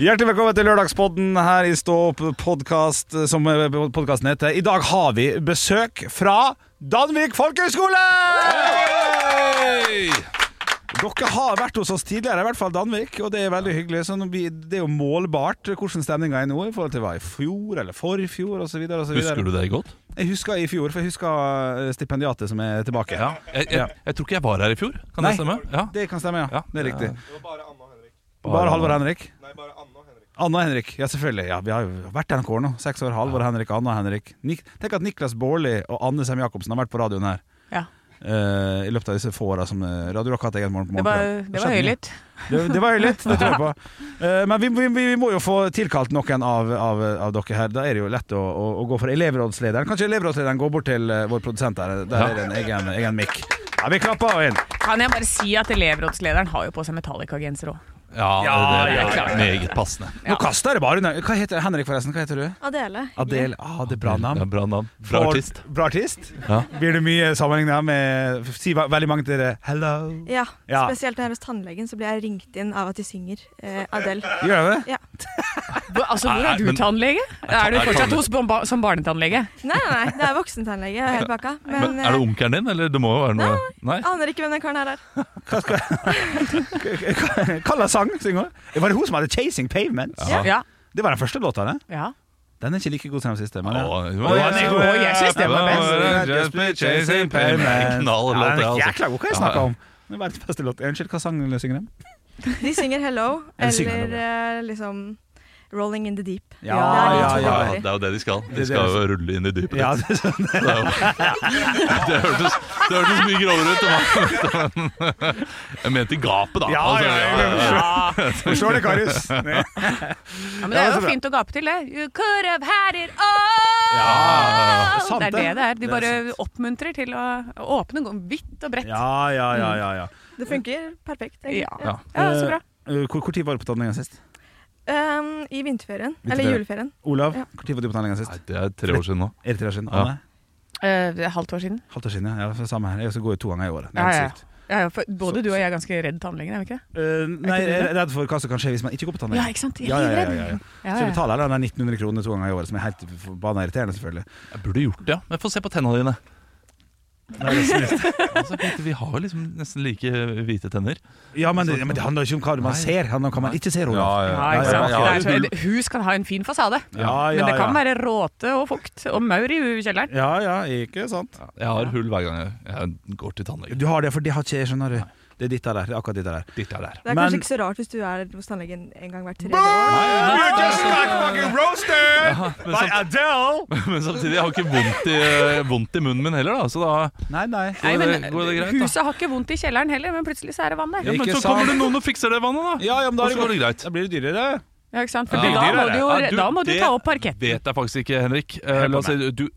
Hjertelig velkommen til Lørdagspodden her i Stå opp podkast, som podkasten heter. I dag har vi besøk fra Danvik folkehøgskole! Dere har vært hos oss tidligere, i hvert fall Danvik, og det er veldig hyggelig. Så det er jo målbart hvordan stemninga er nå i forhold til hva i fjor eller forfjor osv. Husker du det godt? Jeg husker i fjor, for jeg husker eh, stipendiatet som er tilbake. Ja. Jeg, jeg, jeg tror ikke jeg var her i fjor. Kan Nei. det stemme? Ja. Det kan stemme, ja. Ja. Det er riktig. Bare Bare Halvor Henrik? Nei, bare Anne og Henrik. Anne og Henrik, Ja, selvfølgelig. Ja, vi har jo vært i NRK år nå. Seks år. halvår, Henrik, Anne og Henrik. Nik Tenk at Niklas Baarli og Anne Sem Jacobsen har vært på radioen her. Ja. Uh, I løpet av disse få åra som eh, Radio Rock har hatt egen morgen på morgen det var høylytt. Det, det var høylytt, det tror jeg på. Uh, men vi, vi, vi må jo få tilkalt noen av, av, av dere her. Da er det jo lett å, å, å gå for elevrådslederen. Kanskje elevrådslederen går bort til vår produsent her. Der Ja. er det en egen, egen mikk. Ja, vi klapper inn. Kan jeg bare si at elevrådslederen har jo på seg Metallica-genser òg. Ja, Ja, det er ja. meget passende. Nå kaster jeg det bare under. Hva heter Henrik, forresten? Hva heter du? Adele. Adele. Ah, det er bra Ja, navn. bra navn. Bra For- artist. Bra artist? Ja. Blir det mye sammenligna med Si ve- veldig mange til dere 'hello'? Ja, Ja. spesielt når jeg er hos tannlegen, så blir jeg ringt inn av at de synger eh, Adele. Gjør jeg det? Ja. Hvor, altså, hvor Nei, er du men- tannlege? Er du er fortsatt tannlege- hos som barnetannlege? Nei, nei, nei, det er voksentannlege. Jeg er helt baka. Men, Men Er det eh, onkelen din, eller det må jo være noe Nei? aner ikke hvem den karen her er. Hva skal Hva slags sang synger? Var det hun som hadde 'Chasing Pavements'? Ja. Ja. Det var den første låta, det. ja. Den er ikke like god som den siste. Men Å, ja. er god. Å, jeg syns den var best. Chasing pavements. Knall låt, det, altså. jækla god. Hva jeg snakker om? Det er verdens beste låt. Unnskyld, hva sang synger de? De synger 'Hello' eller eh, liksom 'Rolling in the Deep'. Ja, Det er de ja, ja. Det er jo det de skal. De skal jo rulle inn i dypet. Ja, det sånn. Det, jo, det, hørtes, det hørtes mye grovere ut. men- Jeg mente gapet, da. Ja, Altså, ja, ja, ja. Forstår det, Karius. ja, Men det er jo fint å gape til, det. You could have had it all! Ja, det er det. det er. De bare oppmuntrer til å åpne vidt og bredt. Ja, ja, ja, ja, ja. Det funker perfekt. Ja. Ja. Så bra. Eh, Hvor, hvor tid var du på tannlegen sist? Um, I vinterferien. Vinterferien. Eller juleferien. Olav, Ja. hvor var du på tannlegen sist? Nei, det er tre år siden nå. Er det tre år siden? Ja. Eh, er halvt år siden. Halvt år siden, ja. ja for samme her. Jeg skal går jo to ganger i året. Det er Ja, helt ja. sykt. Både du og jeg er ganske redd tannlegen, er vi ikke det? Eh, nei, jeg er redd for hva som kan skje hvis man ikke går på tannlegen. Ja, ikke sant? Jeg er ja, ja, ja, ja. Ja, Så jeg betaler den 1900 kroner to ganger i året, som er helt baneirriterende, irriterende, selvfølgelig. Jeg burde gjort det, ja. Men få se på tennene dine. Nei. Altså, vi- har jo liksom nesten like hvite tenner. Ja, men det, men det handler ikke om hva man Nei. ser, det handler om hva man ikke ser, Olav. Ja, ja, ja, hus kan ha en fin fasade, Ja, ja, men det kan ja. være råte og fukt og maur i kjelleren. Ja, ja, ikke sant. Jeg har hull hver gang jeg, jeg går til tannlegen. Du har det, for det har ikke jeg, skjønner du. Det er ditt der, det er akkurat ditt der. Ditt er der. Det er Men- kanskje ikke så rart hvis du er hos tannlegen en gang hvert tredje år. You're just like fucking roasted men, by Adele! men samtidig, jeg har ikke vondt i, eh, vondt i munnen min heller, da. Så da Nei, nei. Nei, Går men det- går det greit, da? Huset har ikke vondt i kjelleren heller, men plutselig så er det vann der. ja, Men Ikke så sant? kommer det noen og fikser det vannet, da. Ja, ja, men da, Og så går det greit. Da blir det dyrere. Ja, ikke sant? For Ja. da, må du jo, Ja, da må du det ta opp parketten. vet jeg faktisk ikke, Henrik. Eh, Hør på la oss si, du,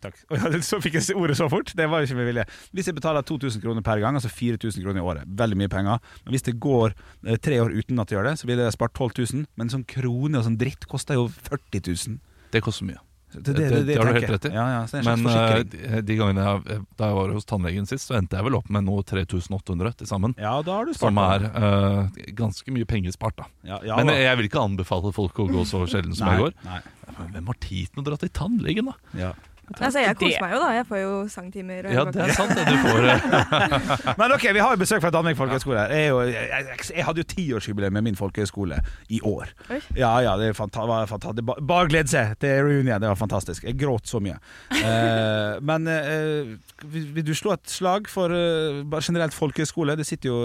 Takk. Så fikk jeg ordet så fort. Det var ikke med vilje. Hvis jeg betaler 2000 kroner per gang, altså 4000 kroner i året, veldig mye penger. Men hvis det går eh, tre år uten at jeg gjør det, så vil jeg spart 12 000. Men sånn krone og sånn dritt koster jo 40 000. det koster mye. Det, Det, det, har du helt rett i. Ja, ja, det Men uh, de, gangene jeg, da jeg var hos tannlegen sist, så endte jeg vel opp med noe 3800 til sammen. ja, da har du spart. Som er uh, ganske mye penger spart, da. ja, ja, Men da. jeg vil ikke anbefale folk å gå så sjelden som Nei, jeg går. Nei. Men hvem har tid til å dra til tannlegen, da? Ja. Altså, jeg Det- koser meg jo, da. Jeg får jo sangtimer. og Ja, det er sant, det. Du får det Men ok, vi har jo besøk fra Danvik folkehøgskole. Jeg, jeg, jeg, hadde jo tiårsjubileum med min folkehøgskole i år. Oi. Ja, ja, det var fantastisk. Ba- Bare glede seg til reunion. Det var fantastisk. Jeg gråt så mye. Eh, men eh, vil, vil du slå et slag for eh, generelt folkehøgskole? Det sitter jo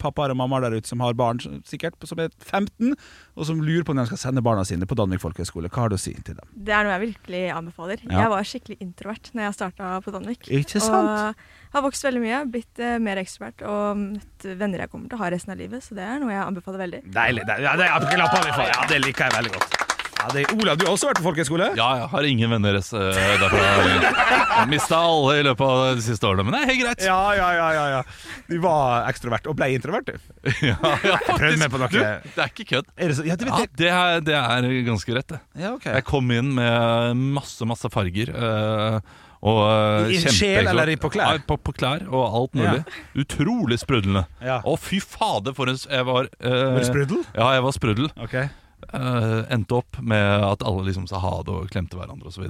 pappaer og mammaer der ute som har barn sikkert som er 15, og som lurer på når de skal sende barna sine på Danvik folkehøgskole. Hva har du å si til dem? Det er noe jeg virkelig anbefaler. Ja. Jeg var skikkelig introvert når jeg starta på Danvik. Ikke sant? Og har vokst veldig mye, blitt eh, mer ekstrovert og møtt venner jeg kommer til å ha resten av livet. Så det er noe jeg anbefaler veldig. Deilig. deilig. Ja, det, er- ja, det liker jeg veldig godt. Ja, det, Olav, du har også vært på folkehøyskole? Ja, jeg har ingen venner uh, derfra. Mista alle i løpet av de siste årene, men det er helt greit. Ja, ja, ja, ja, ja. Du var ekstrovert og ble introvert, du. Ja, ja, noe. Du, det er ikke kødd. Er det så? Ja, det Ja, det er, det er ganske rett, det. Ja, okay. Jeg kom inn med masse, masse farger. Uh, og uh, I- sjel eller på klær? Ja, på, på klær og alt mulig. Utrolig sprudlende. Ja. Å, fy fader, for en Jeg var uh, Var du sprudel? Ja, jeg var sprudel. Ok. Eh, endte opp med at alle liksom sa ha det og klemte hverandre osv.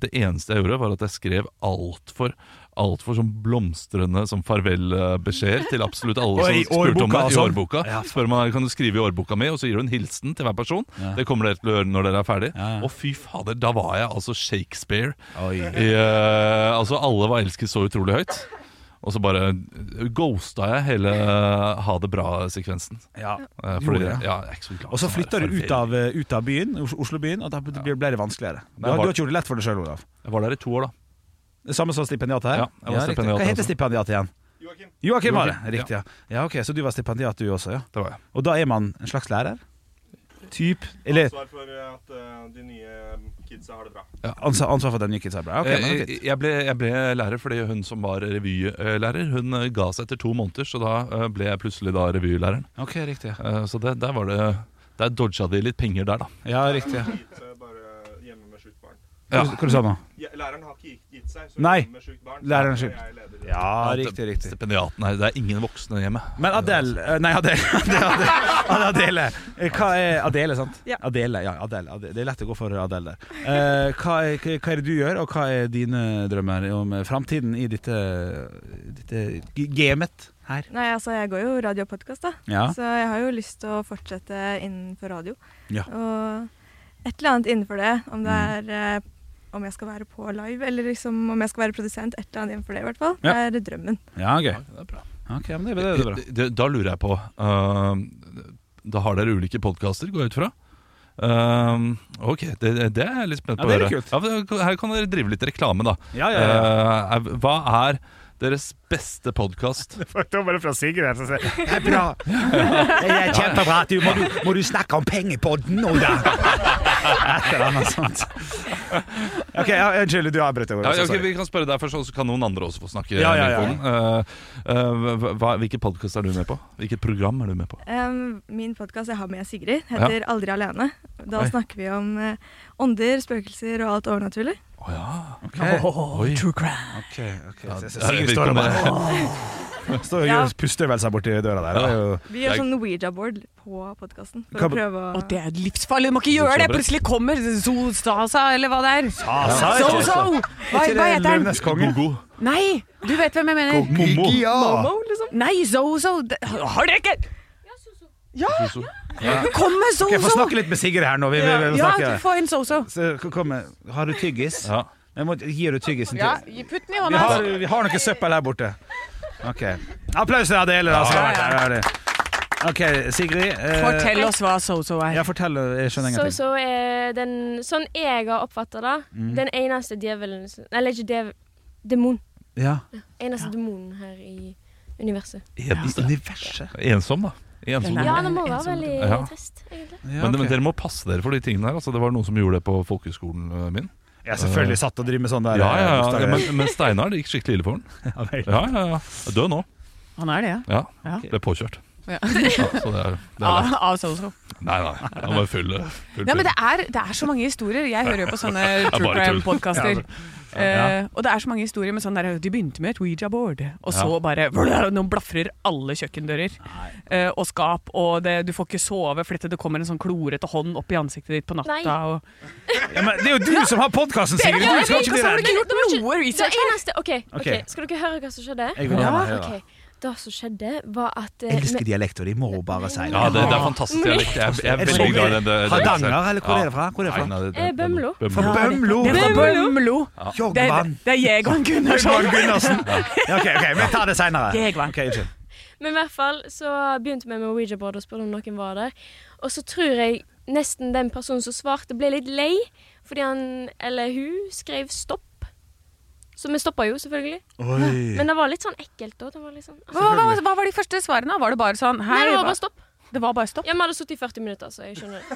Det eneste jeg gjorde, var at jeg skrev altfor Altfor sånn blomstrende som farvelbeskjeder til absolutt alle som spurte om det. I sånn? årboka. Ja. Spør meg, kan du skrive i årboka mi, og så gir du en hilsen til hver person. Ja. Det kommer dere til å gjøre når dere er ferdig. Ja. Og fy fader, da var jeg altså Shakespeare. I, uh, altså Alle var elsket så utrolig høyt. Og så bare ghosta jeg hele ha det bra-sekvensen. Ja. Eh, fordi, det? ja, jeg er ikke så glad Og så flytta du ut av, eh, ut av byen, Oslo-byen, og da ble ble det vanskeligere. Du var- du har ikke gjort det lett for deg sjøl, Olav. Jeg var der i to år, da. Det samme som stipendiatet her? Ja, jeg var stipendiat Hva heter stipendiatet stipendiat igjen? Joakim. var det, riktig. Ja. ja, ok, Så du var stipendiat du også, ja. Det var jeg. Og da er man en slags lærer? Typ Eller Ansvar for at eh, de nye kidsa har det bra. ansvar, ansvar for den nye kidsa? Bra. Okay, men Eh, fint. jeg, ble, jeg ble lærer fordi hun som var revylærer, hun eh, ga seg etter to måneder. Så da eh, ble jeg plutselig da revylæreren. Ok, riktig. Eh, Så det, der var det Der dodga de litt penger der, da. Ja, riktig. ja. Bare hjemme med sjukt barn. Ja. Hva du sa nå? Læreren har ikke gitt- gitt seg, så Nei, hjemme med sjukt barn. læreren er sjukt. Ja, riktig, riktig. Stipendiaten her, det er ingen voksne hjemme. Men Adele eh, Nei, Adele. Adele, Adele. Eh, Hva er Adele, sant? Ja. Adele, ja, Adele. Det er lett å gå for Adele der. Eh, hva, er, hva er det du gjør, og hva er dine drømmer om framtiden i dette, dette gamet her? Nei, altså, jeg går jo radio og podkast, da. Ja. Så jeg har jo lyst til å fortsette innenfor radio. Ja. Og et eller annet innenfor det. Om det Mm. er eh, om jeg skal være på live, eller liksom om jeg skal være produsent. Et eller annet innenfor det, i hvert fall. Ja. Det er drømmen. Ja, gøy. Det er bra. Okay, men det, det, det er bra. Det- det- Da lurer jeg på uh, Da har dere ulike podkaster, går jeg ut fra? Uh, ok, det, det er jeg litt spent på å det er høre. kult. Ja, her kan dere drive litt reklame, da. Ja, ja, ja. Eh, er- hva er deres beste podkast? Da var det fra Sigrid her som sier Det er bra. Det er kjempebra. Du, må, du, må du snakke om pengepodden nå, da? Et eller annet sånt. Ok, ja, Unnskyld, du avbrøt. Ja, okay, ok, vi kan spørre deg først, så kan noen andre også få snakke. Ja, ja, ja. Uh, Eh, eh, hva, hvilken podkast er du med på? Hvilket program er du med på? Um, min podkast jeg har med Sigrid, heter Aldri alene. Da Oi. snakker vi om eh, ånder, spøkelser og alt overnaturlig. Å ja. Okay. Oh, Ok, ok. Ja, Så- så jeg Sigrid vet står og Ja. pusteøvelser borti døra der. Det er jo Vi gjør sånn Ouija-board på podkasten for å å Og det er livsfarlig, du må ikke gjøre det! Plutselig kommer Zostasa, eller hva det er. Sasa, So, so! Hva, hva heter den? Nei, du vet hvem jeg mener. Momo. Momo, liksom. Nei, Zozo Har dere ikke Ja, Zozo. Kom med Ok, Få får snakke litt med Sigrid her nå. Vi, vi, vi, vi Ja, du får inn Zozo. Så. Har du tyggis? Ja. Må, gir du tyggisen til Ja, putt den i vi, har, vi har noe søppel her borte. Ok. Applaus til Adele, da. som har vært her. Ja, det. Ok, Sigrid. eh, Fortell oss hva Zozo er. Ja, fortell. Jeg skjønner Så ingenting. så er den Sånn jeg har oppfatta det, Mm. den eneste djevelen som- Eller ikke djevel... Demon. Ja. Eneste demonen her i universet. Eneste. Universet. Ensom, da. Ensom. Ja, det må være veldig Ja. trist, egentlig. Ja, Men, ok. men dere må passe dere for de tingene her. Altså, det var noen som gjorde det på folkehøgskolen eh, min. Jeg er selvfølgelig satt og driver med sånn der. Ja, ja, ja. eh, ja men, men Steinar, det gikk skikkelig ille for han. Ja. Ja, ja, ja. Død nå. Han er det, ja. Ja. Ja. Ble påkjørt. Ja. Ja, så det er, det er Av, av Solo? Nei, nei. Han var full. full Ja, men det er, det er så mange historier. Jeg hører jo på sånne true crime-podkaster. Uh, og det er så mange historier med sånn der De begynte med et Ouija-board, og så Ja. bare Nå blafrer alle kjøkkendører uh, og skap, og det, du får ikke sove fordi det kommer en sånn klorete hånd opp i ansiktet ditt på natta. Og, Ja, men det er jo du som har podkasten, Sigrid! Du skal ikke bli du redd. Det eneste okay, okay. Ok. skal dere høre hva som skjedde? Jeg vil gjerne høre. ok. Det som skjedde, var at eh, Jeg elsker dialekter, de må bare si det. Ja, det, det er fantastisk dialekt. Jeg, er- jeg veldig så glad i den. Hardanger, eller hvor er det fra? Hvor er det fra? Nei, nei, det- Eh, Bømlo. Fra Bømlo! Det er fra Bømlo. Det, Jogvann. det er Jegvann Gunnarsson. Gundersen. Ja, ok, ok, vi tar det seinere. Jegvann. Okay, unnskyld. Men i hvert fall så begynte vi med Ouija-board og spurte om noen var der. Og så tror jeg nesten den personen som svarte, ble litt lei, fordi han eller hun skrev stopp. Så vi stoppa jo, selvfølgelig. Oi. Men det var litt sånn ekkelt òg. Det altså. sånn, Hva, hva, hva var de første svarene? Var det bare sånn Nei, det var bare stopp. Det var bare stopp? Ja, Vi hadde sittet i 40 minutter, så jeg skjønner.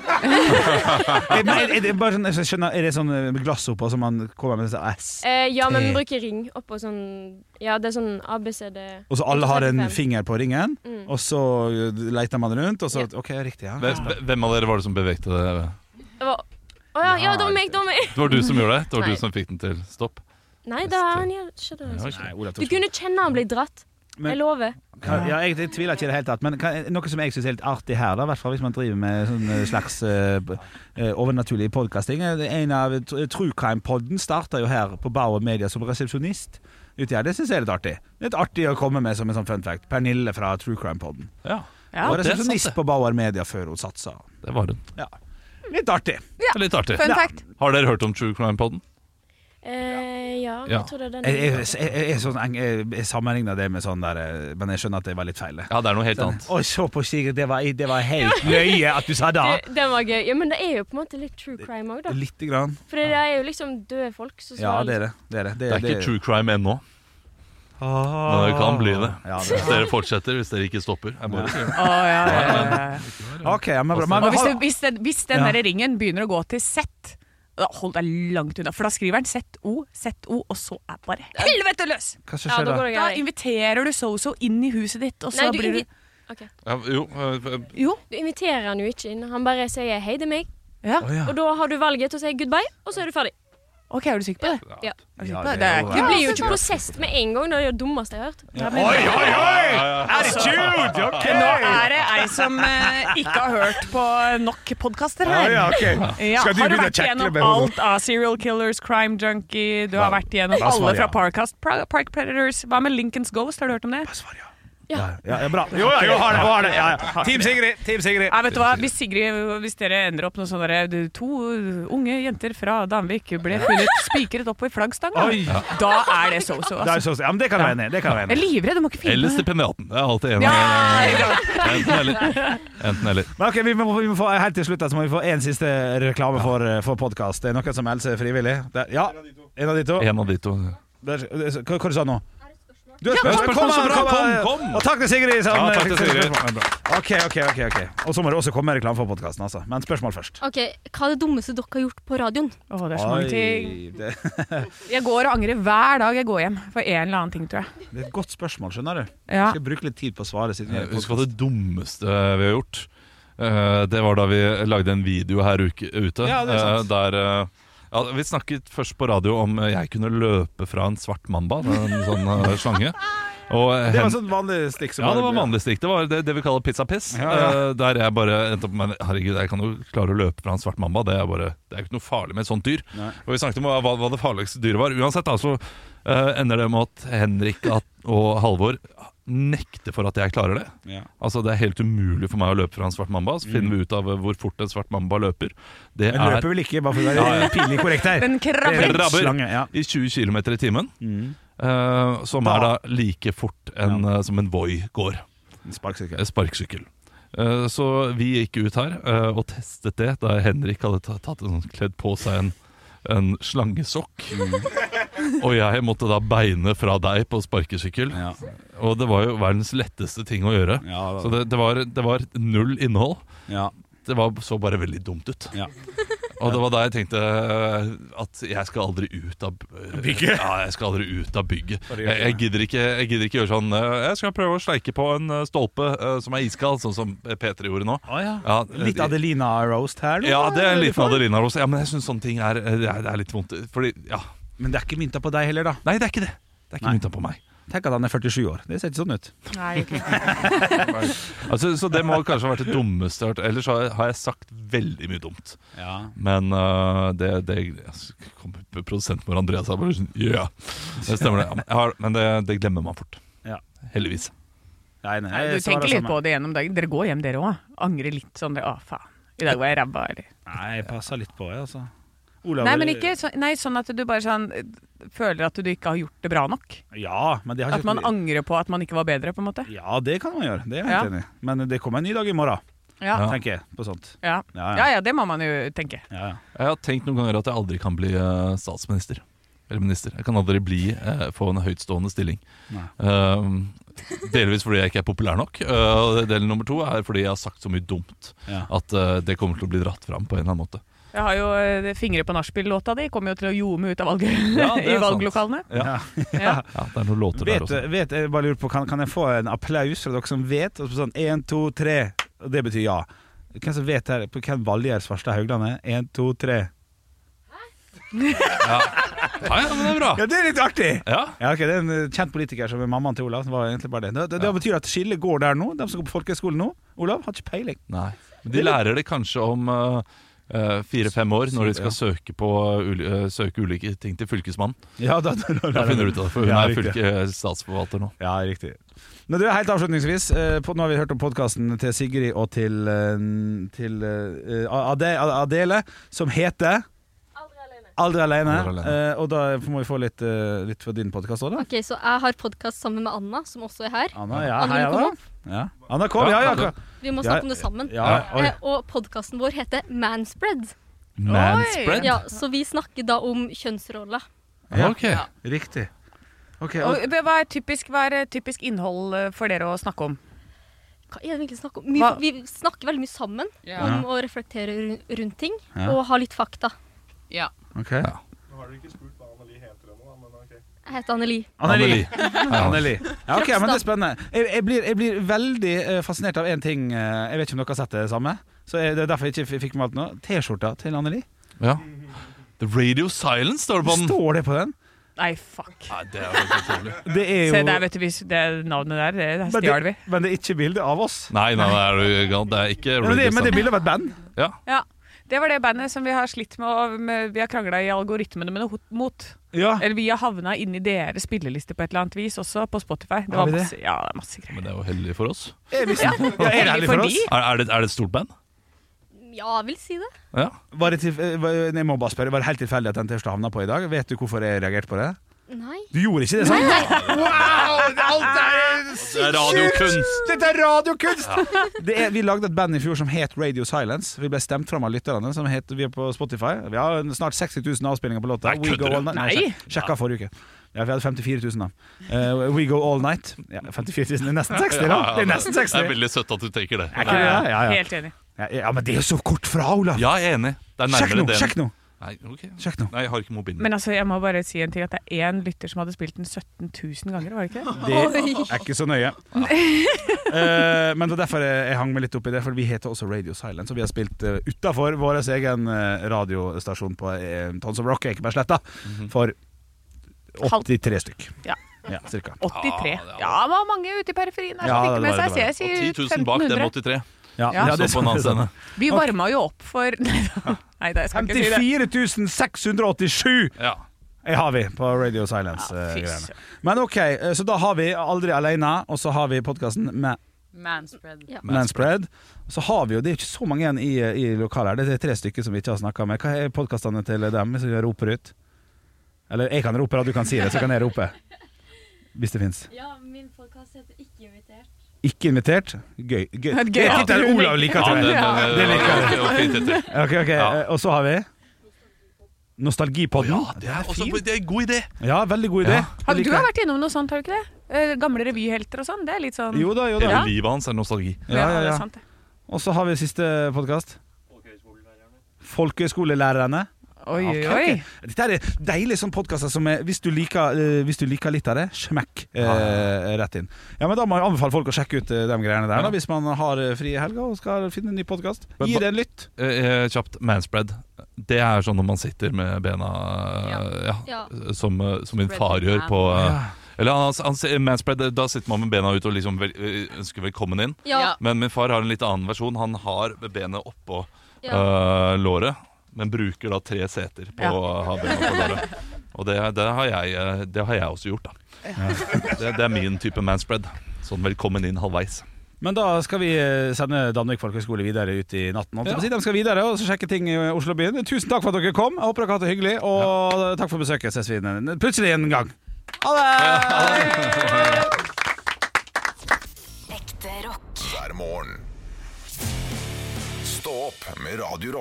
Er, er, er, det bare sånn, jeg skjønner, er det sånn eh, glass oppå som man kommer med sånn S? Eh, ja, men vi bruker ring oppå sånn Ja, det er sånn ABCD Og så alle har en finger på ringen, Mm. og så eh, leter man rundt, og så OK, riktig, ja. Hvem- Hvem av dere var det som bevegte det? Det var Å ja, ja, det var meg, det var meg. Det var du som gjorde det? Det var Nei. du som fikk den til stopp? Nei, det er han ikke. ok. Nei, Olav Du Thorsen. kunne kjenne han ble dratt. Men- Jeg lover. Kan- Ja, jeg, jeg tviler ikke i det hele tatt. Men kan, noe som jeg syns er litt artig her, da, i hvert fall hvis man driver med sånn eh, slags eh, b- eh, overnaturlig podkasting En av tr- True Crime-podden starta jo her på Bauer Media som resepsjonist. Her. Det syns jeg er litt artig. Litt artig å komme med som en sånn fun fact. Pernille fra True Crime-podden. Ja, Ja, Var det er sant, resepsjonist det. på Bauer Media før hun satsa. det var hun. Ja. Litt artig. Det er litt artig. Fun Ja. fact. Har dere hørt om True Crime-poden? Eh, ja, Ja. jeg tror det er den. Jeg, jeg, jeg, jeg, er sånn, jeg, jeg det med sånn der eh, Men jeg skjønner at det var litt feil. Ja, det er noe helt Sånn, annet. Å, se på Sigrid, det var, det var helt løye at du sa det! Du, den var gøy. Ja, men det er jo på en måte litt true crime òg, da. Litt grann. For det er jo liksom døde folk Så Ja, det er det. Det er, det. Det er ikke true crime ennå, men det kan bli det. Ja, det Hvis dere fortsetter, hvis dere ikke stopper. Jeg bare sier det. Ja, ja, ja, ja. Ok, ja, men bra. Hvis, det, hvis, hvis den Ja. der ringen begynner å gå til Z, da hold deg langt unna. For da skriver han ZO, ZO, og så er bare helvete løs! hva som skjer da da? Da inviterer du so-so inn i huset ditt, og så Nei, du, blir du okay. Ja, jo, øh, Jo. du inviterer han jo ikke inn. Han bare sier hei, det er meg. Ja. Oh, ja. Og da har du valget til å si goodbye, og så er du ferdig. OK, er du sikker på det? Ja. Er du sikker på det det? Det er Du blir jo ikke prosesset med en gang. Det er det dummeste jeg har hørt. Ja, men- Oi, oi, oi! Attitude! Ok! Nå er det ei som eh, ikke har hørt på nok podkaster Ja, her. ja, ok. Ja, Skal du har du begynne å vært kjekle gjennom med alt av Serial Killers, Crime Junkie, du har vært gjennom Hva svarer alle fra jeg? Parkast, Park Predators. Hva med Lincolns Ghost, har du hørt om det? Svar ja. Ja, ja, ja, bra. Jo, ja, jo, har det, har det. Ja, ja. Team Sigrid! Team Sigrid. Nei, vet du hva? Hvis, Sigrid, hvis dere ender opp noe sånn derre To unge jenter fra Danvik ble funnet spikret opp i flaggstanga, Oi. da er det so-so. Det, Altså. så, ja, men det kan jeg være enig i. Jeg er livredd, du må ikke finne Eller stipendiaten. Det er alltid enig. Ja, Enten eller. Enten eller. Men ok, vi må, vi må få, helt til slutt så må vi få en siste reklame for, for podkast. Det er noen som melder seg frivillig. Ja, en av de to. En av de to. Der, hva, hva du sa du nå? Du Ja, spørsmål? spørsmål, så bra. Kom, Kom, kom. Og takk til Sigrid. Som, Ja, takk til Sigrid. Ok, ok, ok, okay. Og så må det også komme reklame for podkasten, altså. Men spørsmål først. Ok, Hva er det dummeste dere har gjort på radioen? Å, det er så mange ting. Det, Jeg går og angrer hver dag jeg går hjem for en eller annen ting, tror jeg. det er et godt spørsmål, skjønner du. Ja. Skal bruke litt tid på å svare. Er i Husk hva det dummeste vi har gjort. Eh, det var da vi lagde en video her ute. Ja, det er sant. eh, der eh, ja, Vi snakket først på radio om eh, jeg kunne løpe fra en svart mamba, en sånn eh, slange. Og, eh, Det var sånn vanlig stikk som ja, det var vanlig stikk. Det var det, det vi kaller pizza piss. Ja, ja. Der jeg bare endte opp med Herregud, jeg kan jo klare å løpe fra en svart mamba. Det er bare Det er ikke noe farlig med et sånt dyr. Nei. Og vi snakket om hva, hva det farligste dyret var. Uansett da, så eh, ender det med at Henrik at, og Halvor nekter for at jeg klarer det. Ja. Altså Det er helt umulig for meg å løpe fra en svart mamba. Så finner vi ut av hvor fort en svart mamba løper. Det Den er løper vel ikke, bare for å Ja, være ja. pinlig korrekt her. Den er krabber. Slange, ja. i 20 km i timen. Mm. Uh, som Da- er da like fort en, eh, som en Voi går. En sparksykkel En sparksykkel Så vi gikk ut her eh, og testet det da Henrik hadde tatt, tatt sånn- kledd på seg en, en slangesokk. Og jeg måtte da beine fra deg på sparkesykkel. Ja. Og det var jo verdens letteste ting å gjøre. Ja, Så det, det, var, det var null innhold. ja. Det var, så bare veldig dumt ut. Ja. Og det var da jeg tenkte eh, at jeg skal aldri ut av Bygget? Ja, jeg skal aldri ut av bygget. Jeg, jeg, gidder ikke, jeg gidder ikke gjøre sånn eh, Jeg skal prøve å sleike på en eh, stolpe som er iskald, sånn som Peter gjorde nå. Å, ja. Ja, Litt eh, Adelina roast her? nå, Ja, det er en liten Adelina-roast. Ja, men jeg syns sånne ting er, det er, det er litt vondt. Fordi, ja Men det er ikke mynta på deg heller, da. Nei, det er ikke det. Det er ikke Nei. mynta på meg. Tenk at han er 47 år. Det ser ikke sånn ut. Nei, okay. Altså, så det må kanskje ha vært det dummeste jeg har hørt. Ellers har jeg, sagt veldig mye dumt. Ja. Men uh, det, det altså, kom Produsenten vår Andreas sa bare sånn Ja, det stemmer det. Jeg har, men det, det glemmer man fort. Ja. Heldigvis. Nei, nei, Nei, Du tenker litt på det gjennom dagen. Dere går hjem, dere òg. Angrer litt sånn det, Å, faen. I dag var jeg ræva, eller Nei, jeg passer litt på, jeg, altså. Olav, Nei, men ikke så, nei, sånn at du bare sånn eh, føler at du ikke har gjort det bra nok. Ja, men det har At ikke man angrer på at man ikke var bedre, på en måte. Ja, det kan man gjøre. Det er jeg Ja. enig i. Men det kommer en ny dag i morgen, Ja. tenker jeg på sånt. Ja. Ja, ja ja, det må man jo tenke. Ja, ja. Jeg har tenkt noen ganger at jeg aldri kan bli øh, statsminister. Eller minister. Jeg kan aldri bli, eh, få en høytstående stilling. Ehm, delvis fordi jeg ikke er populær nok. Uh, del nummer to er fordi jeg har sagt så mye dumt Ja. at uh, det kommer til å bli dratt fram på en eller annen måte. Jeg har jo eh, Fingre på nachspiel-låta di kommer jo til å ljome ut av valg Ja, i valglokalene. Ja. Ja. Ja, det er noen låter der også. vet, jeg bare lurer på, kan, kan jeg få en applaus fra dere som vet? Og sånn én, to, tre. Og det betyr ja. Hvem som vet her på hvem Valgjerd Svarstad Haugland er? Én, to, tre. Ja. ja, ja, men det er bra. Ja, det er litt artig! Ja. Ja, ok, Det er en eh, kjent politiker som er mammaen til Olav. Det var egentlig bare det. Det, det, det betyr at skillet går der nå. De som går på folkehøyskolen nå. Olav har ikke peiling. Nei. Men de lærer det kanskje om fire-fem år, når de skal søke, på, øh, søke ulike ting til Fylkesmannen. Ja, da, da, da, Da finner du ut av det, for hun Ja, er fylke, statsforvalter nå. Ja, riktig. Men du, helt avslutningsvis eh, på, Nå har vi hørt om podkasten til Sigrid og til, eh, til eh, Ade, Adele, som heter Aldri alene. Aldri alene. Eh, og da må vi få litt, eh, litt for din podkast òg, da. Ok, Så jeg har podkast sammen med Anna, som også er her. Anna, ja, Anna, hei, Anna. Ja. Anna, kom. Ja, ja, kom. Vi må snakke om det sammen. ja, eh, og podkasten vår heter Manspread. Manspread? Ja, så vi snakker da om kjønnsroller. Ja, Ok. Riktig. Okay, Og, og, hva, er typisk, hva er typisk innhold eh, for dere å snakke om? Hva er det vi egentlig snakker om? Vi, vi snakker veldig mye sammen Ja. om å reflektere rundt ting, Ja. og ha litt fakta. Ja. ok. Ja. Nå har dere ikke spurt hva Anneli heter ennå, da, men ok. Jeg heter Anneli. Anneli. Anneli. Anneli. Ja, ok, men Det er spennende. Jeg, jeg, blir, jeg blir veldig eh, fascinert av én ting. eh, jeg vet ikke om dere har sett det samme. Så jeg, Det er derfor jeg ikke fikk med alt nå. T-skjorta til Anneli. Ja. The Radio Silence står det på den. Står det på den? Nei, fuck. Nei, det er jo. Det er jo Se der, vet du, det navnet der, det stjal vi. det, men det er ikke bilde av oss. Nei, nei, nei, er du gal? Det er ikke Men det, men det er Silence. bilde av et band. Ja. Ja. Det var det bandet som vi har slitt med, og med Vi har krangla i algoritmene med noe mot. Ja. Eller vi har havna inni deres spilleliste på et eller annet vis, også på Spotify. Det var det? masse, ja, det er masse greier. Men det er jo heldig for oss. Er, vi, ja. Ja, er det heldig for oss? Er, er, det, er det et stort band? Ja, jeg vil si det. Ja. Var det, til, eh, var, jeg må bare spørre, var det helt tilfeldig at den T-skjorta havna på i dag? Vet du hvorfor jeg reagerte på det? Nei. Du gjorde ikke det, sant? Wow! Alt er Det er radiokunst. Dette er radiokunst! Det er, vi lagde et band i fjor som het Radio Silence. Vi ble stemt fram av lytterne. Som het, vi er på Spotify. Vi har snart 60 000 avspillinger på låta. Nei, kødder du? All Night. Nei. sjek- Sjekka forrige uke. Ja, vi hadde 54 000 da. Uh, We Go All Night. Ja, 54 000, det er nesten 60, da. Det er nesten 60. Det er veldig søtt at du tenker det. Er ikke det? Ja, ja. Helt enig. Ja, ja, men det er jo så kort fra, Olav. Ja, jeg er enig. Det er Sjekk nå! Sjekk nå! Nei, ok. Sjekk nå. Nei, jeg har ikke mobilen. Men altså, jeg må bare si en ting, at det er én lytter som hadde spilt den 17 000 ganger, var det ikke det? Det er ikke så nøye. Eh, men det var derfor jeg, jeg hang meg litt opp i det, for vi heter også Radio Silence. Og vi har spilt uh, utafor vår egen eh, radiostasjon på uh, Tons of Rock, Ekebergsletta, for 83 stykk. Ja. Ja, cirka. 83. Ja, det var mange ute i periferien her som Ja, fikk det med var seg. det var Så jeg Og sier 10 000 bak dem 1500. 83. Ja, Ja. det Så på en. Vi varma jo opp for Nei jeg skal ikke si det. 54 687 Ja. jeg har vi på Radio Silence. Ja, eh, Men ok, eh, så da har vi Aldri alene, og så har vi podkasten med Manspread. Ja. Manspread. Så har vi jo, Det er ikke så mange igjen i, i lokalet her. Det er tre stykker som vi ikke har snakka med. Hva er podkastene til dem? Hvis jeg roper ut? Eller jeg kan rope, da. Du kan si det, så kan jeg rope. Hvis det fins. Ja, min podkast heter Ikke invitert. Ikke invitert. Gøy. Gøy. Gøy Det er at tittel Olav liker, Ja, tror det, liker jeg. okay. fint. Ok, ok. Ja. eh, Og så har vi Nostalgipodden. Ja, det er også det er en god idé. Ja, veldig god idé. Ja. Har, du har vært innom noe sånt, har du ikke det? Eh, Gamle revyhelter og sånn. Det er litt sånn Jo da, jo da. Hele Ja. livet hans er nostalgi. Ja, ja, det er ja. Og så har vi siste podkast. Folkehøyskolelærerne. Oi, oi, oi. Dette er deilige sånn podkaster som er, hvis, du liker, eh, hvis du liker litt av det, smekk eh, rett inn. Ja, men Da må jeg anbefale folk å sjekke ut eh, de greiene der, Ja. da, hvis man har eh, fri i helga og skal finne en ny podkast. Gi det en lytt. Eh, kjapt, manspread. Det er sånn når man sitter med bena eh, ja. Ja, som, som min far gjør på Ja. Eller han, han, manspread, Da sitter man med bena ut og liksom vel, ønsker velkommen inn. Ja. Men min far har en litt annen versjon. Han har benet oppå Ja. eh, låret, men bruker da tre seter på Ja. å ha bena på låret. Og det, det, har jeg, eh, det har jeg også gjort, da. Det, det er min type manspread. Sånn velkommen inn halvveis. Men da skal vi eh, sende Danvik folkehøgskole videre ut i natten. si. De skal videre og så sjekke ting i Oslobyen. Tusen takk for at dere kom. Jeg håper dere har hatt det hyggelig. Og takk for besøket. Ses vi en- plutselig en gang. Ha det! Ekte rock. Hver morgen. Stå opp med Radio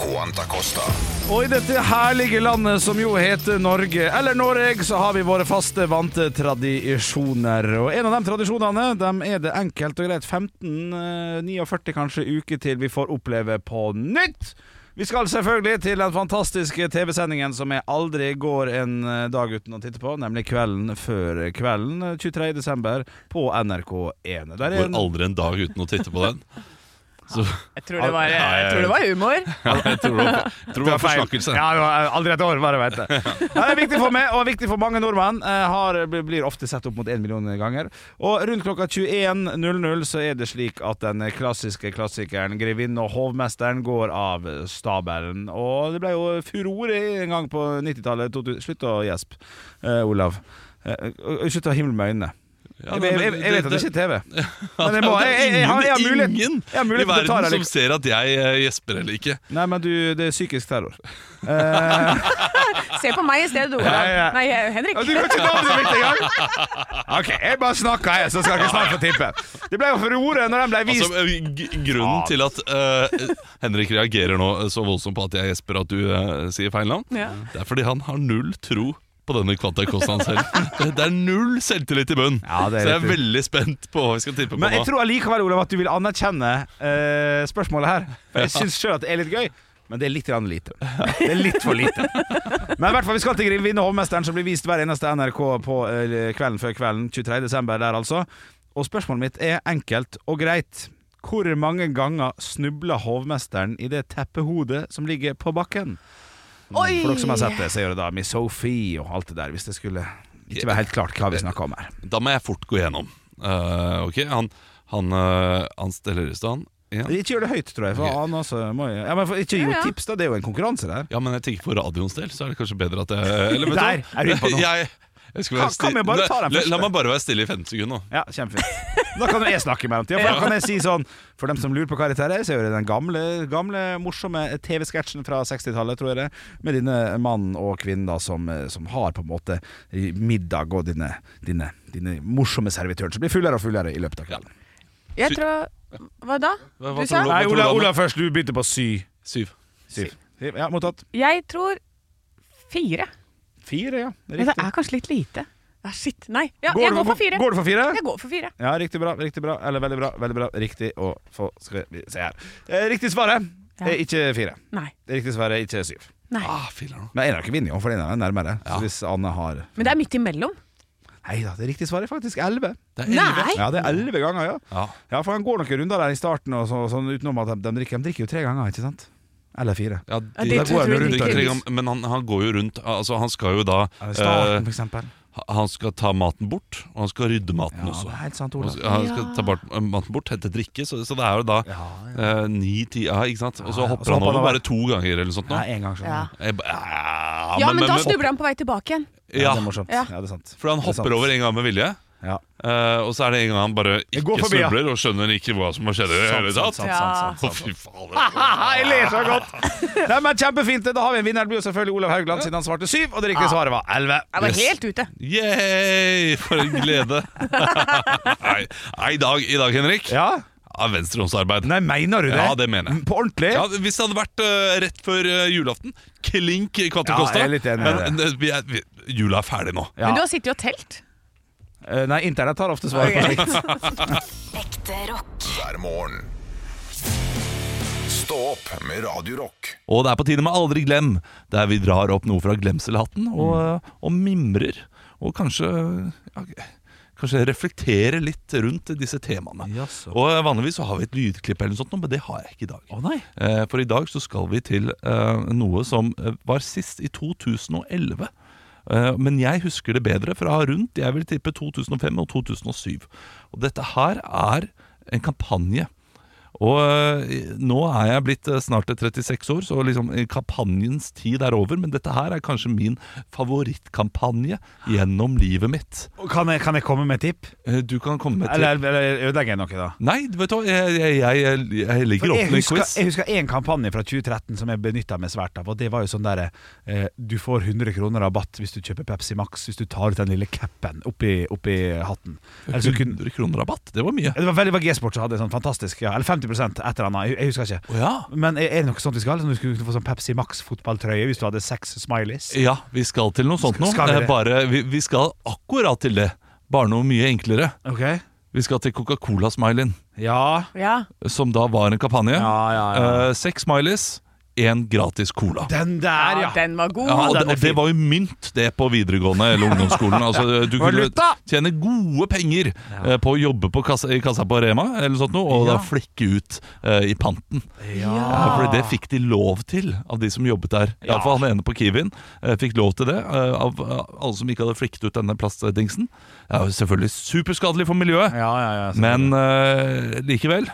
Rock. Quanta Costa. Og i dette herlige landet som jo heter Norge, eller Noreg, så har vi våre faste, vante tradisjoner. Og en av de tradisjonene dem er det enkelt og greit 15-49 kanskje uker til vi får oppleve på nytt. Vi skal selvfølgelig til den fantastiske TV-sendingen som jeg aldri går en eh, dag uten å titte på, nemlig Kvelden før kvelden, 23. desember, på NRK1. Der er Går aldri en dag uten å titte på den. Så, Jeg tror det var, jeg tror det var humor. Ja, jeg tror det var, tror det var forsnakkelse. Ja, det var aldri et år, bare vet det. Ja, det er viktig for meg, og viktig for mange nordmenn. Eh, Har, blir ofte sett opp mot én million ganger. Og rundt klokka 21.00 så er det slik at den klassiske klassikeren 'Grevinnen og hovmesteren' går av stabelen. Og det ble jo furore en gang på 90-tallet. Slutt å gjespe, eh, Olav. Eh, Slutt å himle med øynene. Ja, men jeg, jeg, jeg vet at det ikke er TV. Men jeg, må, det jeg, er jeg, jeg, har- jeg har mulighet, ingen har i verden som ser at jeg eh, gjesper eller ikke. Nei, men du, det er psykisk terror. Eh, Se på meg i stedet, Olav. Nei, Henrik. Du kan ikke navnet mitt engang! Ok, jeg bare snakker, jeg, så skal ikke snart få tippe. Det ble jo furore når den ble vist. Altså, eh, grunnen til at uh, Henrik reagerer nå så voldsomt på at jeg gjesper at du uh, sier feil navn, Ja. det er fordi han har null tro på denne Kostaen selv. Det, er null selvtillit i bunnen. Ja, så jeg er veldig spent på hva vi skal tippe på Men jeg tror allikevel, Olav, at du vil anerkjenne uh, spørsmålet her. For jeg syns sjøl at det er litt gøy. Men det er litt lite. Det er litt for lite. Men i hvert fall, vi skal til Vinne hovmesteren, som blir vist hver eneste NRK på eh, kvelden før kvelden. 23. desember der, altså. Og spørsmålet mitt er enkelt og greit. Hvor mange ganger snubler hovmesteren i det teppehodet som ligger på bakken? Oi! For dere som har sett det, så gjør det da Miss Sophie og alt det der, hvis det skulle ikke være helt klart hva vi snakker om her. Da må jeg fort gå gjennom. Uh, ok, Han, han, uh, han steller i stand. Ja. Ikke gjør det høyt, tror jeg. For han også må jeg. ja, men for, Ikke gi Ja, ja. tips, da. Det er jo en konkurranse der. ja, men jeg tenker for radioens del, så er det kanskje bedre at jeg eller, vet du hva? Jeg. Jeg, jeg skal Kan- kan bare ta den la, la, la meg bare være stille i 15 sekunder nå. Ja, kjempefint. Da kan jeg snakke i mellomtida. For da kan jeg si sånn For dem som lurer på hva dette er, så er det den gamle, gamle morsomme TV-sketsjen fra 60-tallet, tror jeg det, med denne mannen og kvinnen da som, som har på en måte middag og dine, dine, dine morsomme servitøren som blir fullere og fullere i løpet av kvelden. Jeg tror Hva da? Hva- Du sa? Nei, Ola? Olav først. Du begynte på sy. Syv. Syv. Ja, mottatt. Jeg tror fire. Fire, ja. Det er Men det er kanskje litt lite. Ja, shit. Nei. Ja, Går jeg går for fire. Går du for fire? Jeg går for fire. Ja, riktig bra. riktig bra Eller veldig bra. veldig bra Riktig å få Skal vi se her. Eh, Riktig svaret Ja. er ikke fire. Nei. Riktig svaret er ikke syv. Nei. Ah. Men en har ikke vunnet, for den er nærmere. Ja. Så hvis Anne har Men det er midt imellom. Nei da, det riktige svaret er faktisk elleve. Ja, det er elleve ganger, ja. Ja. Ja, For han går noen runder der i starten, og så, sånn utenom at de, de, drikker, de drikker jo tre ganger, ikke sant? Eller fire. Ja, Ja, de, det tror jeg de går drikker rundt, men han, han går jo rundt Altså Han skal jo da starten, uh, for eksempel. Han skal ta maten bort, og han skal rydde maten Ja, også. det er helt sant, Han skal, han skal ta bort, maten bort, hente drikke, så, så det er jo da Ja, ja. eh, ni-ti Ja, ikke sant? Og så Ja, ja. hopper så han over bare to ganger eller noe sånt. Nå. Ja, en gang sånn. Ja. Jeg ja, Ja, men da snubler han på vei tilbake igjen. Ja, Ja, det er morsomt. Ja. Ja, det er sant. for han er hopper over en gang med vilje. Ja. Uh, og så er det en gang han bare ikke forbi, ja. snubler og skjønner ikke hva som har skjedd. Sant, sant, Ja. sant, sant, Å, sant. fy faen. Jeg ler så godt! Nei, men Kjempefint. Da har vi en vinner. Det blir jo selvfølgelig Olav Haugland, siden han svarte syv. Og det riktige svaret var elleve. Jeg var Yes. helt ute. Yay! For en glede. Nei, nei, i, dag, i dag, Henrik, Ja? av venstrehåndsarbeid. Nei, mener du det? Ja, det mener jeg. På ordentlig? Ja, Hvis det hadde vært uh, rett før uh, julaften, klink Kvante Ja, jeg er litt enig men det, vi er, vi, jula er ferdig nå. Ja. Men du har sittet og telt. Eh, Nei, internett har ofte svaret på slikt. Ekte rock. Hver morgen. Stå opp med Radiorock. Og det er på tide med Aldri glem, der vi drar opp noe fra glemselhatten og, Mm. og mimrer. Og kanskje ja, kanskje reflektere litt rundt disse temaene. Jaså. Og eh, Vanligvis så har vi et lydklipp, eller noe sånt, men det har jeg ikke i dag. Å nei. Eh, For i dag så skal vi til eh, noe som eh, var sist i 2011. Eh, Men jeg husker det bedre fra rundt jeg vil tippe 2005 og 2007. Og dette her er en kampanje. Og eh, nå er jeg blitt eh, snart 36 år, så liksom eh, kampanjens tid er over. Men dette her er kanskje min favorittkampanje gjennom livet mitt. Kan jeg, kan jeg komme med et tipp? Du kan komme med tipp. Eller, eller ødelegger jeg noe, da? Nei, vet du hva, jeg, jeg, jeg, jeg opp til en quiz. jeg husker en kampanje fra 2013 som jeg benytta meg svært av. Og Det var jo sånn der eh, Du får 100 kroner rabatt hvis du kjøper Pepsi Max hvis du tar ut den lille capen oppi, oppi hatten. Eller så kunne- 100 kroner rabatt, det var mye. Det var veldig G-sport som hadde sånn fantastisk ja, Eller 50 et eller annet. Jeg, jeg husker ikke. Oh, ja. Men er er det noe sånt vi skal? Sånn, du skulle få sånn Pepsi Max-fotballtrøye hvis du hadde seks smileys? Ja, vi skal til noe sånt nå. Skal vi det? Bare, vi, vi skal akkurat til det. Bare noe mye enklere. Okay. Vi skal til Coca-Cola-smileyen, Ja. Ja. som da var en kampanje. Ja, ja, ja. Eh, Seks smileys, én gratis cola. Den der, ja, ja! den var god. Ja, og, den det, og det var jo mynt, det, på videregående eller ungdomsskolen. Altså, du kunne tjene gode penger eh, på å jobbe på kassa, i kassa på Rema eller sånt noe, og Ja. da flikke ut eh, i panten. Ja. Ja, fordi det fikk de lov til av de som jobbet der. Iallfall Ja. han ene på Kiwien eh, fikk lov til det. eh, av alle som ikke hadde flikket ut denne plastdingsen. Det er jo selvfølgelig superskadelig for miljøet, Ja, ja, ja, men eh, likevel.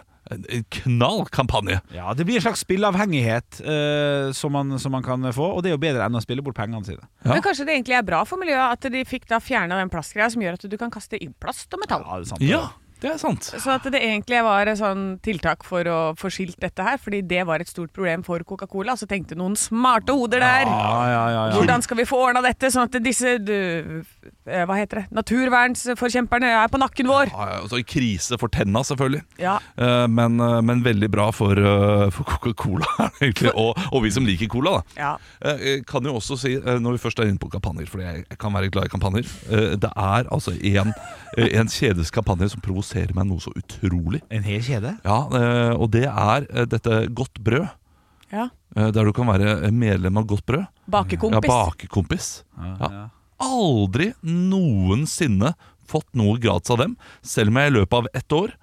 Knall kampanje. Ja, Det blir en slags spilleavhengighet uh, som, man, som man kan få, og det er jo bedre enn å spille bort pengene sine. Ja. Men kanskje det egentlig er bra for miljøet at de fikk da fjerna den plastgreia som gjør at du kan kaste inn plast og metall. Ja, det er sant. Ja, det er sant. Så at det egentlig var et sånn tiltak for å få skilt dette her, fordi det var et stort problem for Coca-Cola. Så tenkte noen smarte hoder der. Ja, ja, ja, ja. Hvordan skal vi få ordna dette, sånn at disse du, eh, Hva heter det? Naturvernsforkjemperne er på nakken vår. Ja, ja, altså, I krise for tenna, selvfølgelig. Ja. Eh, men, eh, men veldig bra for, for Coca-Cola, egentlig. Og, og vi som liker cola. da ja. Kan jo også si, når vi først er inne på kampanjer, for jeg kan være glad i kampanjer Det er altså en, en kjedes kampanje som provoserer meg noe så utrolig. En hel kjede? Ja, eh, Og det er eh, dette Godt brød. ja. eh, Der du kan være medlem av Godt brød. Ja, Bakekompis. bakekompis. Ja, Ja. Aldri noensinne fått noe gratis av dem, selv om jeg i løpet av ett år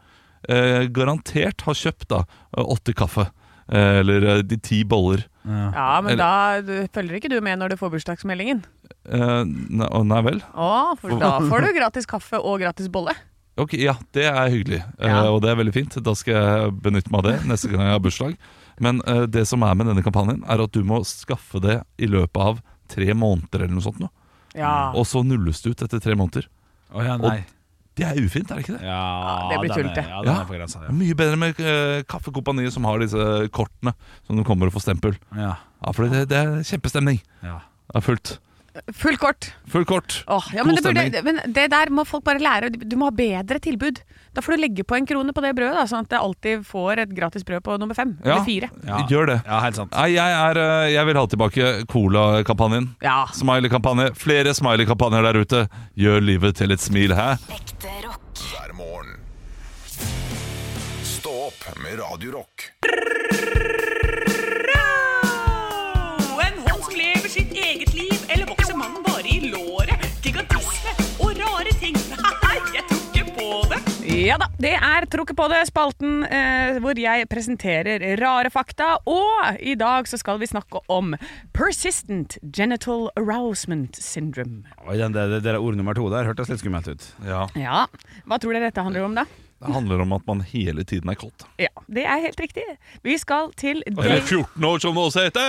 eh, garantert har kjøpt da åtte kaffe. Eller de ti boller. Ja, men da følger ikke du med når du får bursdagsmeldingen. Uh, nei, nei vel? Å, for da får du gratis kaffe og gratis bolle. Ok, Ja, det er hyggelig, eh, Ja. og det er veldig fint. Da skal jeg benytte meg av det neste gang jeg har bursdag. Men uh, det som er med denne kampanjen, er at du må skaffe det i løpet av tre måneder eller noe sånt. Nå. Ja. Og så nulles det ut etter tre måneder. Oh, ja, Og det er ufint, er det ikke det? Ja, det blir tullete. Ja, Ja. er grensa, ja. mye bedre med uh, Kaffekompaniet som har disse kortene som du kommer og får stempel. Ja. Ja, for det, det er kjempestemning. Ja. Det er fullt. Fullt kort. Full kort. Åh, ja, men, God det burde, men det der må folk bare lære. Du må ha bedre tilbud. Da får du legge på en krone på det brødet, da, sånn at jeg alltid får et gratis brød på nummer fem. Ja. Eller fire. Ja. Gjør det. ja, helt sant. Nei, jeg, er, eh, jeg vil ha tilbake Cola-kampanjen. Ja. Smiley-kampanje. Flere smiley-kampanjer der ute. Gjør livet til et smil, hæ? Ekte rock. Hver morgen. Stå opp med Radio Ja da, det er Trukket på det, spalten eh, hvor jeg presenterer rare fakta. Og i dag så skal vi snakke om persistent genital arousement syndrome. Oi, den, det, det der ord nummer to der hørtes litt skummelt ut. Ja. Ja, Hva tror dere dette handler om, da? Det handler om at man hele tiden er kåt. Ja, Det er helt riktig. Vi skal til Dale Eller 14 år, som det også heter!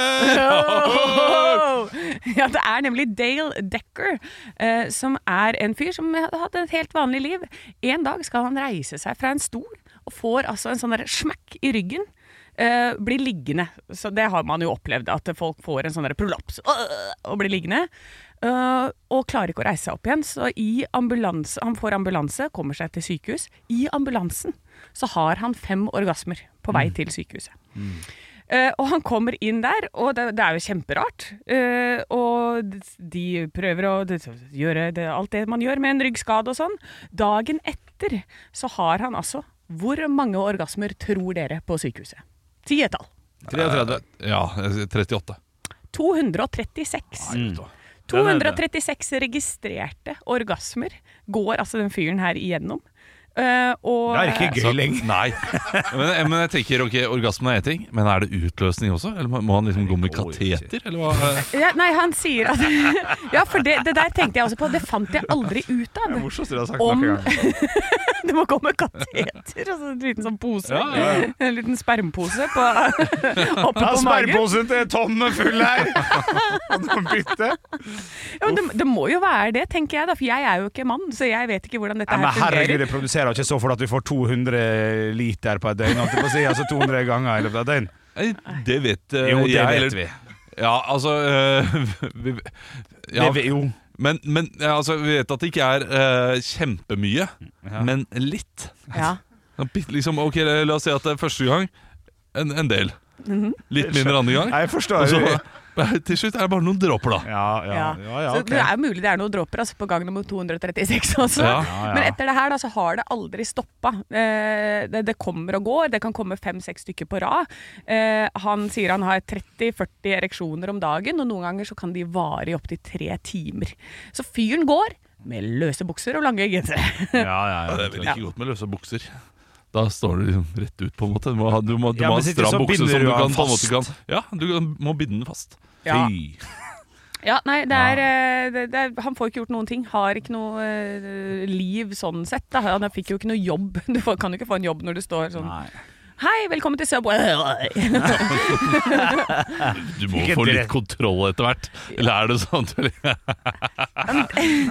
Ja, det er nemlig Dale Decker, eh, som er en fyr som har hatt et helt vanlig liv. En dag skal han reise seg fra en stol, og får altså en sånn smekk i ryggen. Uh, blir liggende. Så det har man jo opplevd, at folk får en sånn prolaps uh, og blir liggende. Eh, og klarer ikke å reise seg opp igjen. Så i ambulanse, han får ambulanse, kommer seg til sykehus. I ambulansen så har han fem orgasmer på vei til sykehuset. Eh, og han kommer inn der, og det, det er jo kjemperart. Uh, og de prøver å gjøre det, alt det man gjør med en ryggskade og sånn. Dagen etter så har han altså Hvor mange orgasmer tror dere på sykehuset? Ti et tall. 33. Ja, 38. 236. Mm. 236 registrerte orgasmer går altså den fyren her igjennom. Eh, og, Det er ikke gøy Så- lenger. Nei. Men, men jeg tenker, ok, orgasmen er én ting, men er det utløsning også? Eller må- må han liksom gå med kateter? Eller hva? ja, Nei, han sier at Ja, for det, det der tenkte jeg også på. Det fant jeg aldri ut av. Det du har sagt Om noen. Det må komme kateter, altså en liten sånn pose. Ja, ja, ja. En liten spermpose på, oppe Ja, på magen. Spermposen til Tom er full her! Og noen bytte. Ja, men det, det må jo være det, tenker jeg da, for jeg er jo ikke mann, så jeg vet ikke hvordan dette Ja, men her herregud, fungerer. Produserer ikke så for at vi får 200 liter på et døgn. på Si, altså 200 ganger i løpet av et døgn. Det vet uh, Jo, det jeg. vet eller- vi. Ja, altså uh, vi, ja, Det vet- jo. Men, men ja, altså, vi vet at det ikke er uh, kjempemye, men litt. Ja. Ja, Liksom, ok, La oss si at det er første gang en, en del. Mhm. Litt mindre andre gang. Jeg forstår. Og så til slutt er det bare noen dråper, da. Ja, ja, ja, ja, Så det er mulig det er noen dråper altså, på gang nummer 236 også. Ja. Ja, ja. Men etter det her da, så har det aldri stoppa. Eh, det, det kommer og går. Det kan komme fem-seks stykker på rad. Eh, han sier han har 30-40 ereksjoner om dagen, og noen ganger så kan de vare i opptil tre timer. Så fyren går med løse bukser og lange gensere. Ja, ja, Ja, ja. det er vel ikke godt med løse bukser. Da står du liksom rett ut, på en måte. Du må du må, du Ja, må ha en stram så bukse som du kan, fast. på en måte kan Ja, du må binde den fast. Ja. Fy. Ja, nei, det er, eh, det, det er, han får ikke gjort noen ting. Har ikke noe uh, liv sånn sett. Da. Han fikk jo ikke noe jobb. Du får, kan jo ikke få en jobb når du står sånn Nei. Hei, velkommen til Subway. Du må få litt kontroll etter hvert. Eller er det sånn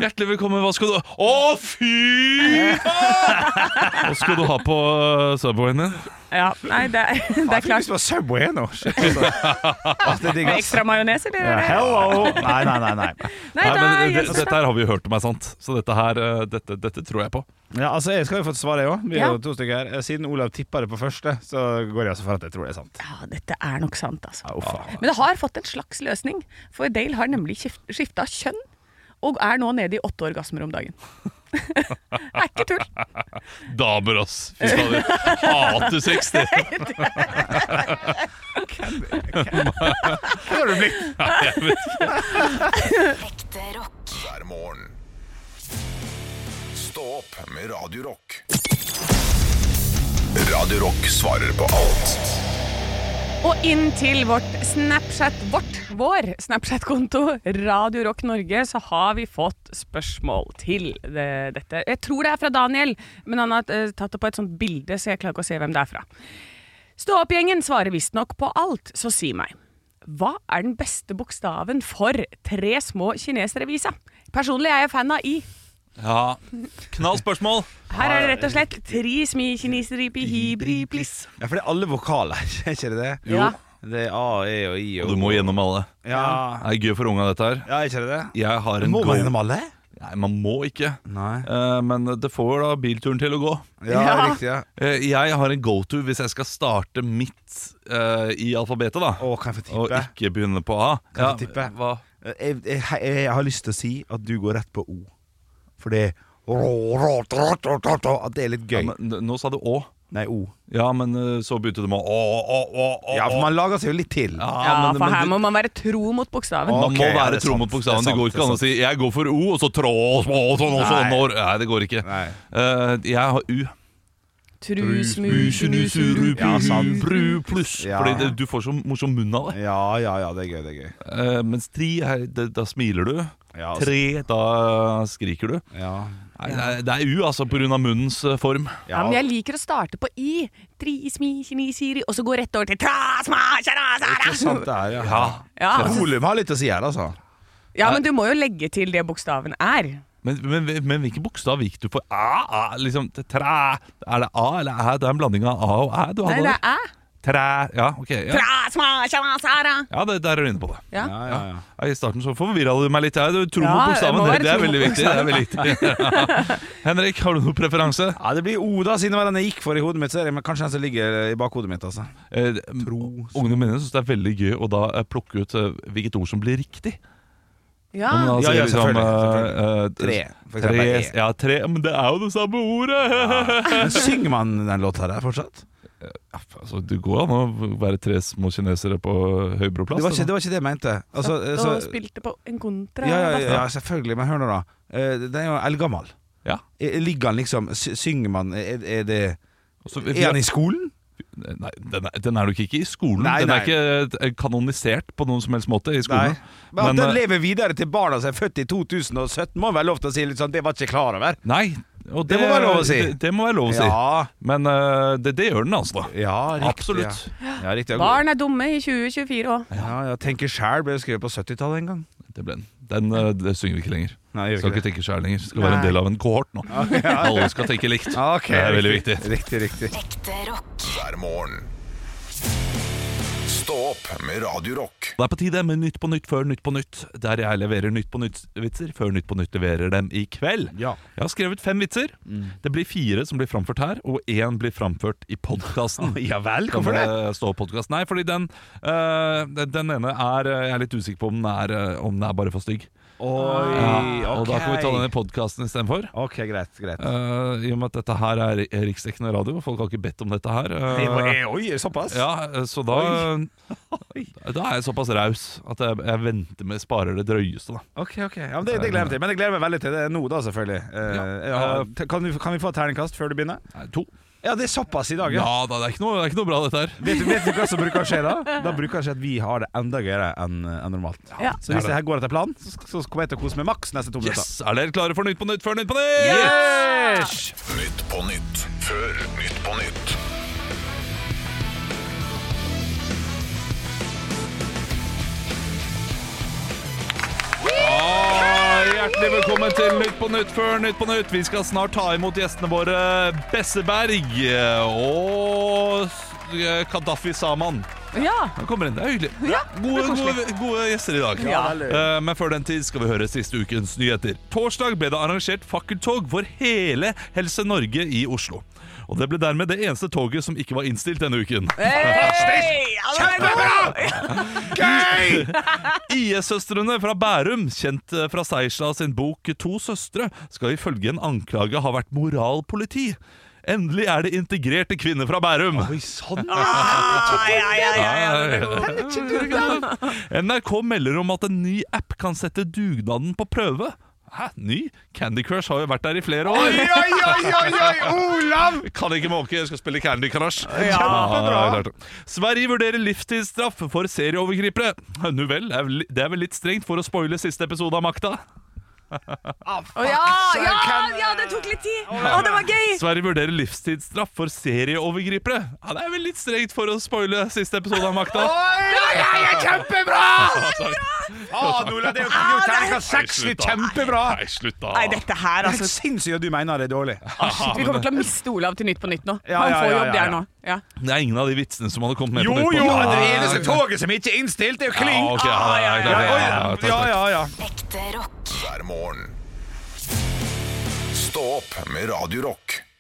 Hjertelig velkommen, hva skal du? Å, fy faen! Hva skal du ha på uh, Subwayen din? Ja, nei, det det er Jeg fikk klart. lyst på Subway nå. Altså. Det Med ekstra majones, eller? Ja, hello! Nei, nei, nei. nei. Nei, Nei, men er det, Dette her har vi jo hørt om er sant, så dette her uh, dette, dette tror jeg på. Ja, altså, Jeg skal jo få svare, jeg òg. Vi er Ja. jo to stykker her. Eh, Siden Olav tippa det på første, så går jeg altså for at jeg tror det er sant. Ja, dette er nok sant, altså. Ja. Men det har fått en slags løsning, for Dale har nemlig skifta kjønn. Og er nå nede i åtte orgasmer om dagen. er ikke tull. Damer, ass! Fy fader. Hater sex, det. Hva har du blitt? Nei, jeg vet ikke. Ekte rock. Hver morgen. Stå opp med Radio Rock. Radio Rock svarer på alt. Og inn til vårt Snapchat, vårt, vår Snapchat-konto, Radio Rock Norge, så har vi fått spørsmål til det, dette. Jeg tror det er fra Daniel, men han har eh, tatt det på et sånt bilde, så jeg klarer ikke å se hvem det er fra. Stå opp-gjengen svarer visstnok på alt, så si meg. Hva er den beste bokstaven for tre små kinesere-visa? Personlig er jeg fan av I. Ja. Knall spørsmål. Her er det rett og slett tre små kinesere pi hibri bliss. Ja, for det er alle vokaler, er ikke det det? Jo. Ja. Det er A, E og I og du må gjennom alle. Ja, Det er gøy for unga, dette her. ja er ikke det det? Jeg har en Må man gjennom alle? Nei, man må ikke. Nei. Eh, men det får da bilturen til å gå. Ja, Ja. riktig. ja Eh, jeg har en go-to hvis jeg skal starte midt eh, i alfabetet, da. Å, kan jeg få Og tippe? ikke begynne på A. Kan jeg få tippe? Hva? Jeg, jeg, jeg, jeg har lyst til å si at du går rett på O. Fordi At det er litt Ja, gøy. men, nå sa du Å. Nei, O. Ja, men eh, så begynte du med Å, Å, Å, Å. Ja, for man lager seg jo litt til. Ja, men- for men her må man være tro mot bokstaven. Man okay, må være tro sant, mot bokstaven. Det, sant, går det går ikke an å si 'jeg går for O', og så trå små sånn og sånn. Nei. Nei, det går ikke. Eh, jeg har U. Trus, mus, mus, ru, Ja, sant. Bru pluss. Ja. Fordi det, du får så morsom munn av det. Ja, ja, ja, det er gøy. det er gøy uh, mens tri, her, det, da smiler du. Ja, altså, Tre, da skriker du. ja. Nei, det, er, det er U, altså, av munnens eh, form. Ja, men jeg liker å starte på i. Tri, smi, kini, siri, og så gå rett over til tra, sma, kjara, Ikke sant det er, ja. Ja. Ja, altså, Volum har litt å si her, altså. ja, men du må jo legge til det bokstaven er. Men, men, men hvilken bokstav gikk du for? A, a, liksom, træ. Er det A eller æ? Det er en blanding av A og æ. Du Nei, hadde det er æ. Træ. Ja, ok. Ja, Tra, sma, kjara, ja det, der er du inne på det. Ja. Ja, ja, ja. Ja, I starten så forvirra du meg litt. Jeg. Du tror Ja, mot det bokstaven. Det, det er veldig viktig. Det er veldig viktig. Henrik, har du noen preferanse? Ja, Det blir O, da, siden det var den jeg gikk for i hodet mitt. Så er men kanskje den som ligger i bakhodet mitt. altså Eh, Tro Ungene mine syns det er veldig gøy å da eh, plukke ut eh, hvilket ord som blir riktig. Ja. Ja, sier ja, liksom, selvfølgelig, eh, eh, Tre, for Tre. E. ja, tre, men det er jo det samme ordet! Men synger man den låta der fortsatt? Altså, det går an å være tre små kinesere på Høybroplass. Det var, ikke, det var ikke det jeg mente. Altså, så, og spilte på en kontra. ja, ja, ja, selvfølgelig. Men hør nå, da. Eh, Den er jo eldgammel. Ja. Eh, Ligger han liksom Synger man Er, er det Altså, vi- Er han i skolen? Nei, den er, den er nok ikke i skolen. Nei, den er nei. ikke eh, kanonisert på noen som helst måte i Nei. skolen. Men at den eh, lever videre til barna som er født i 2017, må være lov til å si litt sånn Det var ikke klar over. Nei, og Det må være lov å si. Det, det må være lov å si. Ja. Men uh, det, det gjør den, altså. Ja, riktig, Absolutt. Ja. Ja, riktig. Barn er dumme i 2024 òg. Ja, ja, Tenker sjæl ble skrevet på 70-tallet en gang. Det ble den. Den uh, det synger vi ikke lenger. Nei, Skal ikke ikke tenke sjæl lenger. Skal være en del av en kohort nå. ja. Alle skal tenke likt. Okay, det er veldig riktig. viktig. Riktig, riktig. Ekte rock. hver morgen. Stå opp med Radio Rock. Det er på tide med Nytt på Nytt før Nytt på Nytt, der jeg leverer Nytt på Nytt-vitser før Nytt på Nytt leverer dem i kveld. Ja. Jeg har skrevet fem vitser. Det blir fire som blir framført her, og én blir framført i podkasten. Ja vel, hvorfor det? Stå podcast. Nei, fordi den, øh, den- den ene er Jeg er litt usikker på om den er, øh, om den er bare for stygg. Oi, Ja, og da kan vi ta den ok. i podkasten istedenfor. Ok, greit. greit. Uh, I og med at dette her er ri- riksdekkende radio, folk har ikke bedt om dette her. Uh, Oi, såpass? ja, så da Da er jeg såpass raus at jeg, jeg venter med sparer det drøyeste, da. Ok, ok, ja, men det, det gleder jeg meg til. Men jeg gleder meg veldig til det nå, da, selvfølgelig. Uh, Ja. kan, vi, kan vi få et terningkast før du begynner? Nei, to. Ja, det er såpass i dag, ja. Ja da, det er ikke noe, det er ikke noe bra, dette her. Vet, du, vet du hva som bruker å skje da? Da bruker det skje at vi har det enda gøyere enn enn normalt. Ja. Så hvis det her går etter planen, så, så kommer jeg til å kose meg maks neste to minutter. Yes! Er dere klare for Nytt på Nytt før Nytt på Nytt? Yes! Nytt på nytt før Nytt på nytt. Hjertelig velkommen til Nytt på Nytt før Nytt på Nytt. Vi skal snart ta imot gjestene våre Besseberg og eh, Kadafi Saman. Ja. Han kommer inn, det er hyggelig. Ja, Gode, gode, gode gjester i dag. Ja. Eh, men før den tid skal vi høre siste ukens nyheter. Torsdag ble det arrangert fakkeltog for hele Helse Norge i Oslo. Og det ble dermed det eneste toget som ikke var innstilt denne uken. Hey, Kjempebra! er! IS-søstrene fra Bærum, kjent eh, fra Seisla sin bok To søstre, skal ifølge en anklage ha vært moralpoliti. Endelig er det integrerte kvinner fra Bærum. Oi, sånn. Ah. NRK melder om at en ny app kan sette dugnaden på prøve. Hæ, ny? Candy Crush har jo vært der i flere år. Oi, oi, oi, oi, oi, Olav! Kan ikke måke, jeg skal spille Candy Crush. Kjempebra. Ja, klart. Sverige vurderer livstidsstraff for serieovergripere. Nu vel- det er vel litt strengt for å spoile siste episode av Makta. Å, ja, ja, ja, det tok litt tid! Å, det var gøy! Sverige vurderer livstidsstraff for serieovergripere. Ja, Det er vel litt strengt for å spoile siste episode av Makta. Oi, ja, det er jo Ah, det er- terningkast seks. Er Kjempebra! Nei, slutt da. Nei, dette her, Det er altså. sinnssykt at du mener det er dårlig. Shit, vi kommer til å miste Olav til Nytt på Nytt nå. Ja, Han får ja, jobb ja, der nå. Ja. Det er ingen av de vitsene som hadde kommet med Jo, på Nytt på jo, Nytt. det eneste toget som ikke er innstilt, det er jo Ja, Kling. ja, ja, ja, Ja, ja, ja, ja, ja, ja, ja, ja. Ekte rock. Hver morgen. Stå opp med Radio Rock.